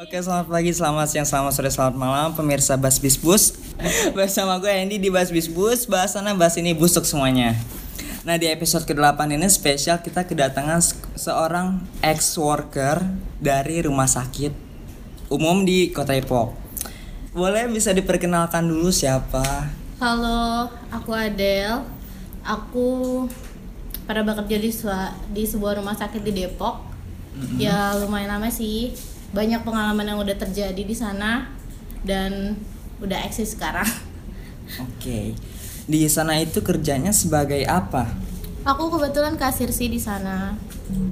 Oke selamat pagi, selamat siang, selamat sore, selamat malam Pemirsa Bas Bisbus Bersama gue Andy di Bas Bisbus Bahasannya bahas ini busuk semuanya Nah di episode ke-8 ini spesial kita kedatangan se- seorang ex-worker dari rumah sakit umum di Kota Depok Boleh bisa diperkenalkan dulu siapa? Halo, aku Adele. Aku pada bekerja di, di sebuah rumah sakit di Depok. Ya lumayan lama sih. Banyak pengalaman yang udah terjadi di sana dan udah eksis sekarang. Oke Di sana itu kerjanya sebagai apa? Aku kebetulan kasir sih di sana.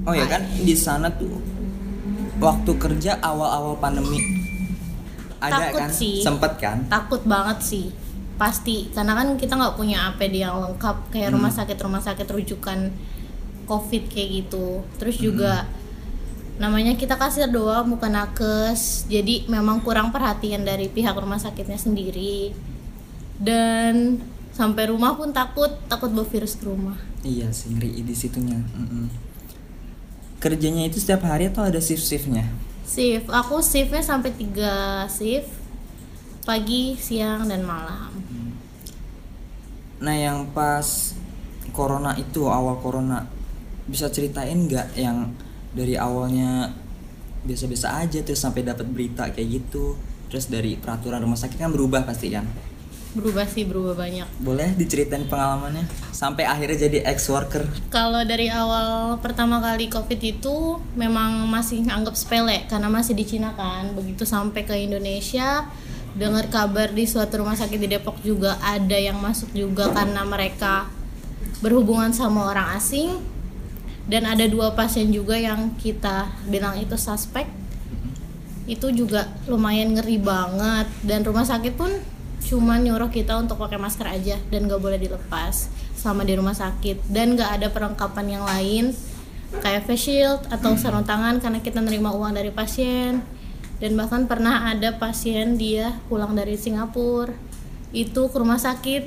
Oh ya kan di sana tuh waktu kerja awal-awal pandemi ada Takut kan sih. sempet kan Takut banget sih. Pasti karena kan kita nggak punya APD yang lengkap kayak rumah sakit rumah sakit rujukan COVID kayak gitu. Terus juga namanya kita kasir doang bukan nakes. Jadi memang kurang perhatian dari pihak rumah sakitnya sendiri. Dan sampai rumah pun takut takut bawa virus ke rumah. Iya sih ngeri di situnya. Mm-mm. kerjanya itu setiap hari atau ada shift shiftnya? Shift. Aku shiftnya sampai tiga shift pagi siang dan malam. Nah yang pas corona itu awal corona bisa ceritain nggak yang dari awalnya biasa-biasa aja terus sampai dapat berita kayak gitu. Terus dari peraturan rumah sakit kan berubah pasti kan? Berubah sih berubah banyak. Boleh diceritain pengalamannya? Sampai akhirnya jadi ex worker Kalau dari awal pertama kali COVID itu memang masih anggap sepele karena masih di Cina kan. Begitu sampai ke Indonesia, dengar kabar di suatu rumah sakit di Depok juga ada yang masuk juga karena mereka berhubungan sama orang asing. Dan ada dua pasien juga yang kita bilang itu suspek. Itu juga lumayan ngeri banget. Dan rumah sakit pun cuma nyuruh kita untuk pakai masker aja dan gak boleh dilepas selama di rumah sakit. Dan gak ada perlengkapan yang lain kayak face shield atau sarung tangan karena kita nerima uang dari pasien. Dan bahkan pernah ada pasien dia pulang dari Singapura. Itu ke rumah sakit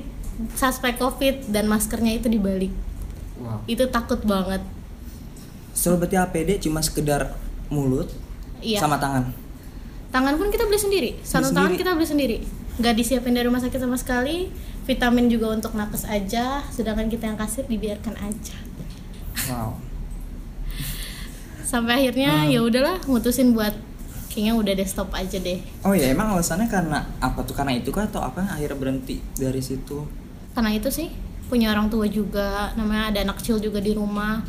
suspek covid dan maskernya itu dibalik. Wow. Itu takut banget So berarti APD cuma sekedar mulut iya. sama tangan. tangan pun kita beli sendiri. Sarung tangan sendiri? kita beli sendiri. Nggak disiapin dari rumah sakit sama sekali. Vitamin juga untuk nakes aja. Sedangkan kita yang kasir dibiarkan aja. Wow. sampai akhirnya ya udahlah mutusin buat kayaknya udah deh stop aja deh. Oh ya emang alasannya karena apa tuh? Karena itu kah atau apa akhirnya berhenti dari situ? karena itu sih punya orang tua juga. Namanya ada anak kecil juga di rumah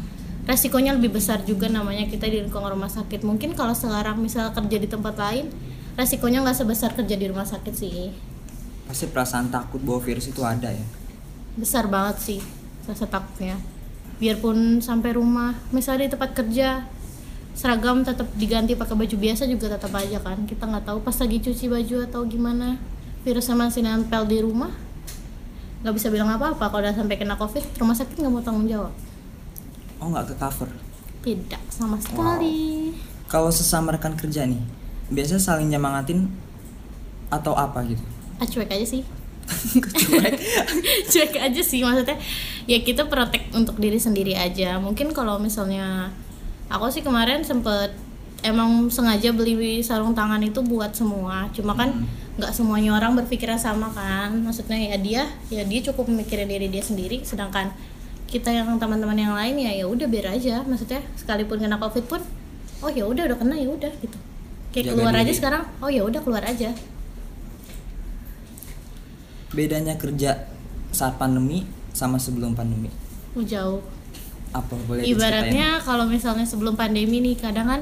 resikonya lebih besar juga namanya kita di lingkungan rumah sakit. Mungkin kalau sekarang misal kerja di tempat lain resikonya nggak sebesar kerja di rumah sakit sih. Pasti perasaan takut bahwa virus itu ada ya. besar banget sih rasa takutnya. Biarpun sampai rumah misalnya di tempat kerja seragam tetap diganti pakai baju biasa juga tetap aja kan. Kita nggak tahu pas lagi cuci baju atau gimana. Virusnya masih nempel di rumah nggak bisa bilang apa-apa kalau udah sampai kena covid rumah sakit nggak mau tanggung jawab Oh nggak ke cover. tidak sama sekali. Kalau sesama rekan kerja nih, biasanya saling nyemangatin atau apa gitu? ah cuek aja sih. Cuek. cuek aja sih maksudnya ya kita protek untuk diri sendiri aja. Mungkin kalau misalnya aku sih kemarin sempet emang sengaja beli sarung tangan itu buat semua. Cuma kan nggak semuanya orang berpikiran sama kan. Maksudnya ya dia ya dia cukup mikirin diri dia sendiri. Sedangkan kita yang teman-teman yang lain ya ya udah biar aja. Maksudnya sekalipun kena covid pun oh ya udah udah kena ya udah gitu. Kayak Jaga keluar aja diri. sekarang oh ya udah keluar aja. Bedanya kerja saat pandemi sama sebelum pandemi? Oh, jauh. Apa boleh ibaratnya kalau misalnya sebelum pandemi nih kadang kan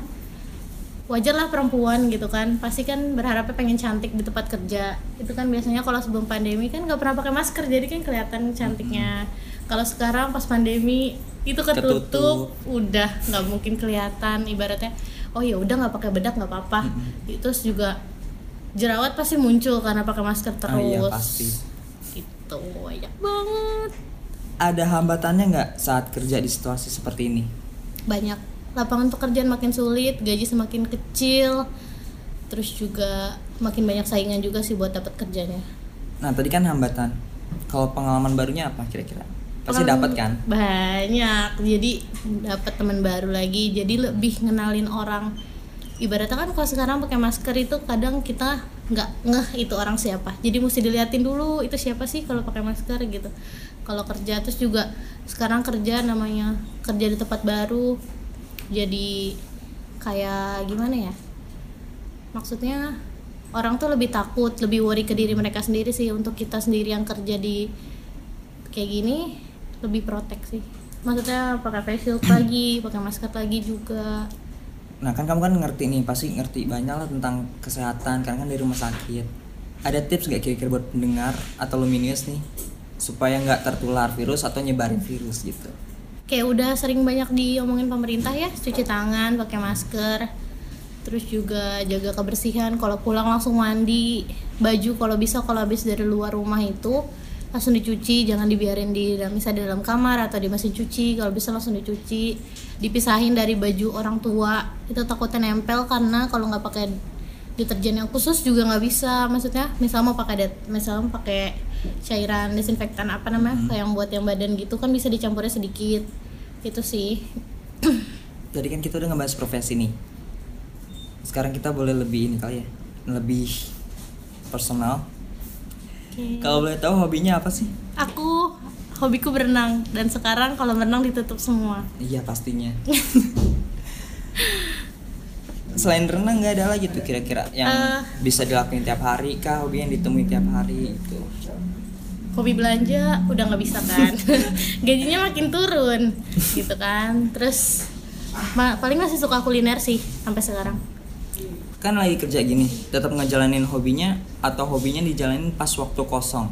wajar lah perempuan gitu kan. Pasti kan berharapnya pengen cantik di tempat kerja. Itu kan biasanya kalau sebelum pandemi kan nggak pernah pakai masker jadi kan kelihatan cantiknya kalau sekarang pas pandemi itu ketutup, Ketutup. udah nggak mungkin kelihatan ibaratnya oh ya udah nggak pakai bedak nggak apa-apa terus juga jerawat pasti muncul karena pakai masker terus Ah, iya, pasti. itu banyak banget Ada hambatannya nggak saat kerja di situasi seperti ini? banyak lapangan pekerjaan makin sulit gaji semakin kecil terus juga makin banyak saingan juga sih buat dapat kerjanya Nah tadi kan hambatan. Kalau pengalaman barunya apa kira-kira? Pasti dapat kan? banyak. Jadi dapat teman baru lagi. Jadi lebih ngenalin orang. Ibaratnya kan kalau sekarang pakai masker itu kadang kita nggak ngeh itu orang siapa. Jadi mesti diliatin dulu itu siapa sih kalau pakai masker? gitu. Kalau kerja terus juga sekarang kerja namanya kerja di tempat baru. Jadi kayak gimana ya? Maksudnya orang tuh lebih takut lebih worry ke diri mereka sendiri sih. Untuk kita sendiri yang kerja di kayak gini lebih protek sih maksudnya pakai face shield lagi pakai masker lagi juga Nah kan kamu kan ngerti nih, pasti ngerti banyak lah tentang kesehatan karena kan dari rumah sakit. Ada tips gak kira-kira buat pendengar atau Luminius nih supaya nggak tertular virus atau nyebarin virus gitu? kayak udah sering banyak diomongin pemerintah ya cuci tangan pakai masker terus juga jaga kebersihan kalau pulang langsung mandi baju kalau bisa kalau habis dari luar rumah itu langsung dicuci jangan dibiarin di dalam misalnya di dalam kamar atau di mesin cuci kalau bisa langsung dicuci dipisahin dari baju orang tua. Itu takutnya nempel karena kalau nggak pakai deterjen yang khusus juga nggak bisa. Maksudnya misal mau pakai det misal mau pakai cairan desinfektan apa namanya kayak yang buat yang badan gitu kan bisa dicampurnya sedikit. Itu sih. Tadi kan kita udah ngebahas profesi nih. Sekarang kita boleh lebih ini kali ya, lebih personal. Oke. Kalau boleh tahu hobinya apa sih? aku hobiku berenang dan sekarang kalau berenang ditutup semua Iya pastinya. Selain renang nggak ada lagi tuh kira-kira yang Eh. bisa dilakuin tiap hari kah hobi yang ditemuin tiap hari itu hobi belanja udah nggak bisa kan gajinya makin turun gitu kan terus ma- paling masih suka kuliner sih sampai sekarang kan lagi kerja gini tetap ngejalanin hobinya atau hobinya dijalanin pas waktu kosong?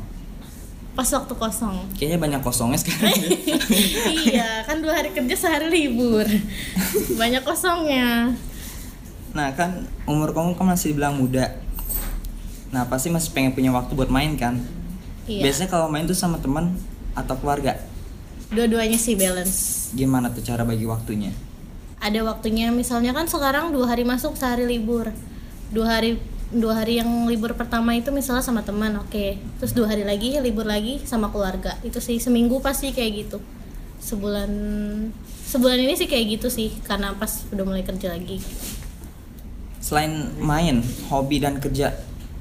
Pas waktu kosong. Kayaknya banyak kosongnya sekarang. Iya kan dua hari kerja sehari libur. Banyak kosongnya. Nah kan umur kamu kan masih dibilang muda. Nah pasti masih pengen punya waktu buat main kan? Iya. Biasanya kalau main tuh sama teman atau keluarga? Dua-duanya sih balance. Gimana tuh cara bagi waktunya ada waktunya. Misalnya kan sekarang dua hari masuk sehari libur. Dua hari dua hari yang libur pertama itu misalnya sama teman oke. Terus dua hari lagi libur lagi sama keluarga. Itu sih seminggu pasti kayak gitu. Sebulan sebulan ini sih kayak gitu sih karena pas udah mulai kerja lagi. Selain main hobi dan kerja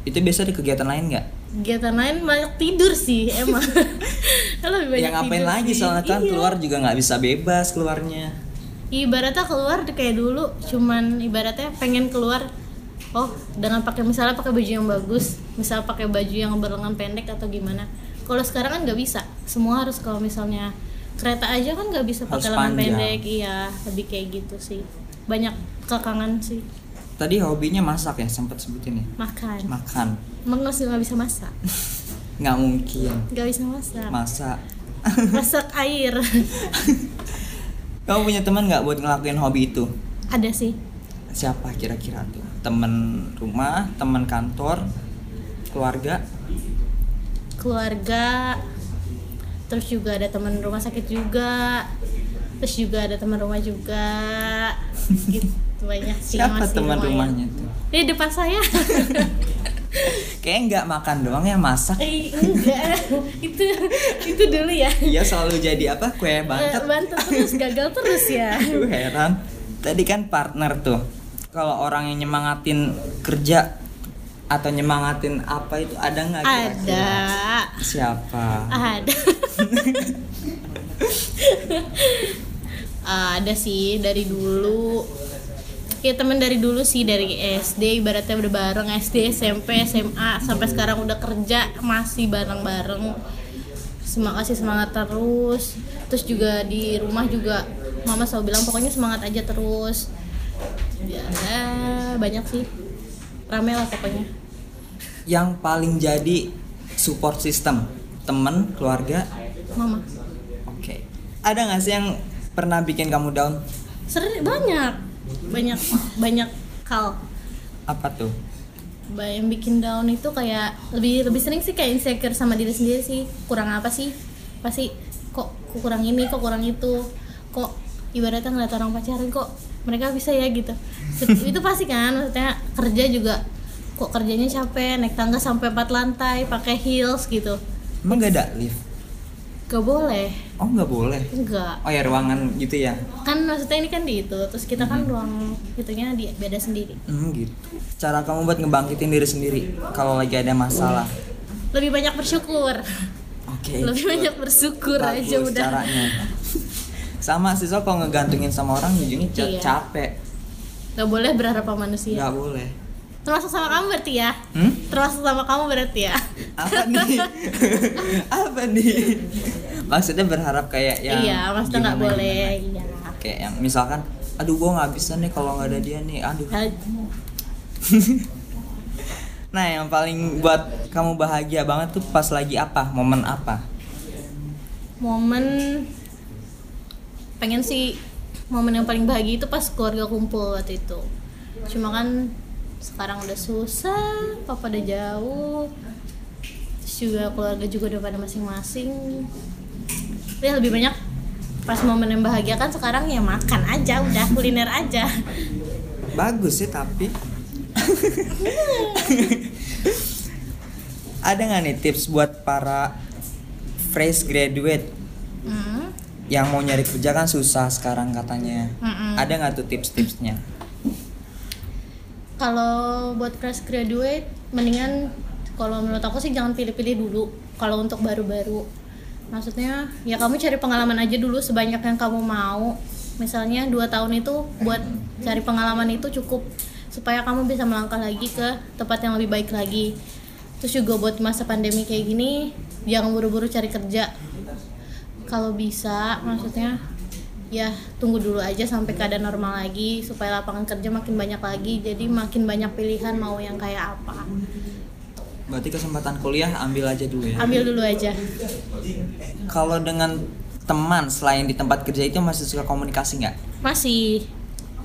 itu biasa di kegiatan lain nggak? Kegiatan lain banyak tidur sih emang. Lebih banyak yang ngapain tidur lagi sih. soalnya kan Iya. keluar juga nggak bisa bebas keluarnya ibaratnya keluar kayak dulu cuman ibaratnya pengen keluar oh dengan pakai misalnya pakai baju yang bagus misal pakai baju yang berlengan pendek atau gimana. Kalau sekarang kan nggak bisa. Semua harus kalau misalnya kereta aja kan nggak bisa pakai lengan pendek. Iya lebih kayak gitu sih. Banyak kekangan sih. Tadi hobinya masak ya sempat sebutin ya? Makan. Makan. Emang nggak bisa masak? Nggak mungkin. Nggak bisa masak. Masak. Masak air kamu punya teman nggak buat ngelakuin hobi itu? Ada sih. Siapa kira-kira tuh? Teman rumah teman kantor keluarga? Keluarga terus juga ada teman rumah sakit juga terus juga ada teman rumah juga. Gitu banyak sih siapa teman rumahnya tuh? Di depan saya kayaknya nggak makan doang ya masak. Eh enggak. Itu itu dulu ya. Iya selalu jadi apa? Kue bantet. Eh, bantu terus gagal terus ya. Aduh heran. Tadi kan partner tuh. Kalau orang yang nyemangatin kerja atau nyemangatin apa itu ada nggak kira-kira? ada. Siapa? Ada. Ada sih dari dulu ya temen dari dulu sih dari SD ibaratnya udah bareng SD SMP SMA sampai sekarang udah kerja masih bareng-bareng. Semangat kasih semangat terus. Terus juga di rumah juga mama selalu bilang pokoknya semangat aja terus. Ya banyak sih. Rame lah pokoknya. Yang paling jadi support system temen keluarga? Mama. Oke. Ada nggak sih yang pernah bikin kamu down? Sering banyak banyak banyak hal. Apa tuh? Yang bikin down itu kayak lebih lebih sering sih kayak insecure sama diri sendiri sih. Kurang apa sih? Pasti kok kok kurang ini kok kurang itu? Kok ibaratnya ngeliat orang pacaran kok mereka bisa ya gitu. Itu pasti kan maksudnya kerja juga. Kok kerjanya capek naik tangga sampai empat lantai pakai heels gitu. Emang gak ada lift? Gak boleh Oh nggak boleh. enggak Oh ya ruangan gitu ya? kan maksudnya ini kan di itu terus kita kan ruang itunya di beda sendiri Hmm gitu. Cara kamu buat ngebangkitin diri sendiri kalau lagi ada masalah. lebih banyak bersyukur Oke. lebih banyak bersyukur Bagus aja udah caranya. Sama sih so kalau ngegantungin sama orang ujungnya ca- Iya. capek. nggak boleh berharap sama manusia Nggak boleh. termasuk sama kamu berarti ya Hmm? termasuk sama kamu berarti ya Apa nih? Apa nih? Maksudnya berharap kayak yang iya maksudnya nggak boleh gimana. iya Kayak yang misalkan, aduh gua nggak bisa nih kalau nggak ada dia nih. Aduh. Nah, Nah, yang paling buat kamu bahagia banget tuh pas lagi apa? Momen apa? momen pengen sih momen yang paling bahagia itu pas keluarga kumpul waktu itu cuma kan sekarang udah susah papa udah jauh terus juga keluarga juga udah pada masing-masing ya lebih banyak pas momen yang bahagia kan sekarang ya makan aja udah kuliner aja Bagus sih tapi Ada nggak nih tips buat para fresh graduate Hmm, yang mau nyari kerja kan susah sekarang katanya. mm-mm. Ada nggak tuh tips-tipsnya? kalau buat fresh graduate mendingan kalau menurut aku sih jangan pilih-pilih dulu kalau untuk baru-baru maksudnya ya kamu cari pengalaman aja dulu sebanyak yang kamu mau. Misalnya dua tahun itu buat cari pengalaman itu cukup supaya kamu bisa melangkah lagi ke tempat yang lebih baik lagi. Terus juga buat masa pandemi kayak gini jangan buru-buru cari kerja. Kalau bisa maksudnya ya tunggu dulu aja sampai keadaan normal lagi supaya lapangan kerja makin banyak lagi. Jadi makin banyak pilihan mau yang kayak apa Berarti kesempatan kuliah ambil aja dulu ya. ambil dulu aja Kalau dengan teman selain di tempat kerja itu masih suka komunikasi nggak? masih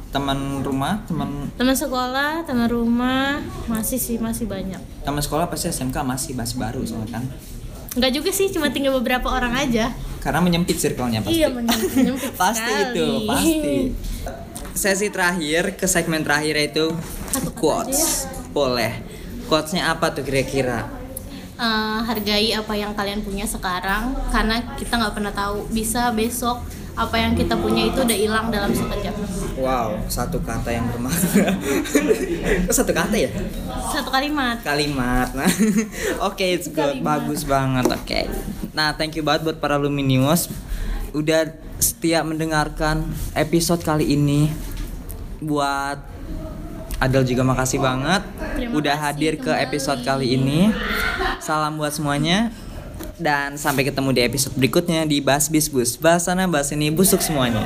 Teman rumah, teman teman sekolah teman rumah masih sih masih banyak teman sekolah pasti SMK masih masih baru soalnya kan. nggak juga sih cuma tinggal beberapa orang aja Karena menyempit circle-nya pasti. iya menyempit pasti sekali. itu pasti sesi terakhir ke segmen terakhir itu Satu kata quotes boleh quotesnya apa tuh kira-kira? Eh, hargai apa yang kalian punya sekarang karena kita nggak pernah tahu. Bisa besok apa yang kita punya itu udah hilang dalam sekejap wow satu kata yang bermakna. Satu kata ya? Satu kalimat. Kalimat. Nah oke it's good. Kalimat. bagus banget oke. Nah thank you banget buat para luminius. Udah setia mendengarkan episode kali ini. Buat Adel juga makasih banget Terima udah kasih hadir ke kembali. episode kali ini. Salam buat semuanya. Dan sampai ketemu di episode berikutnya di Bas Bis Bus. Bahas sana bahas ini busuk semuanya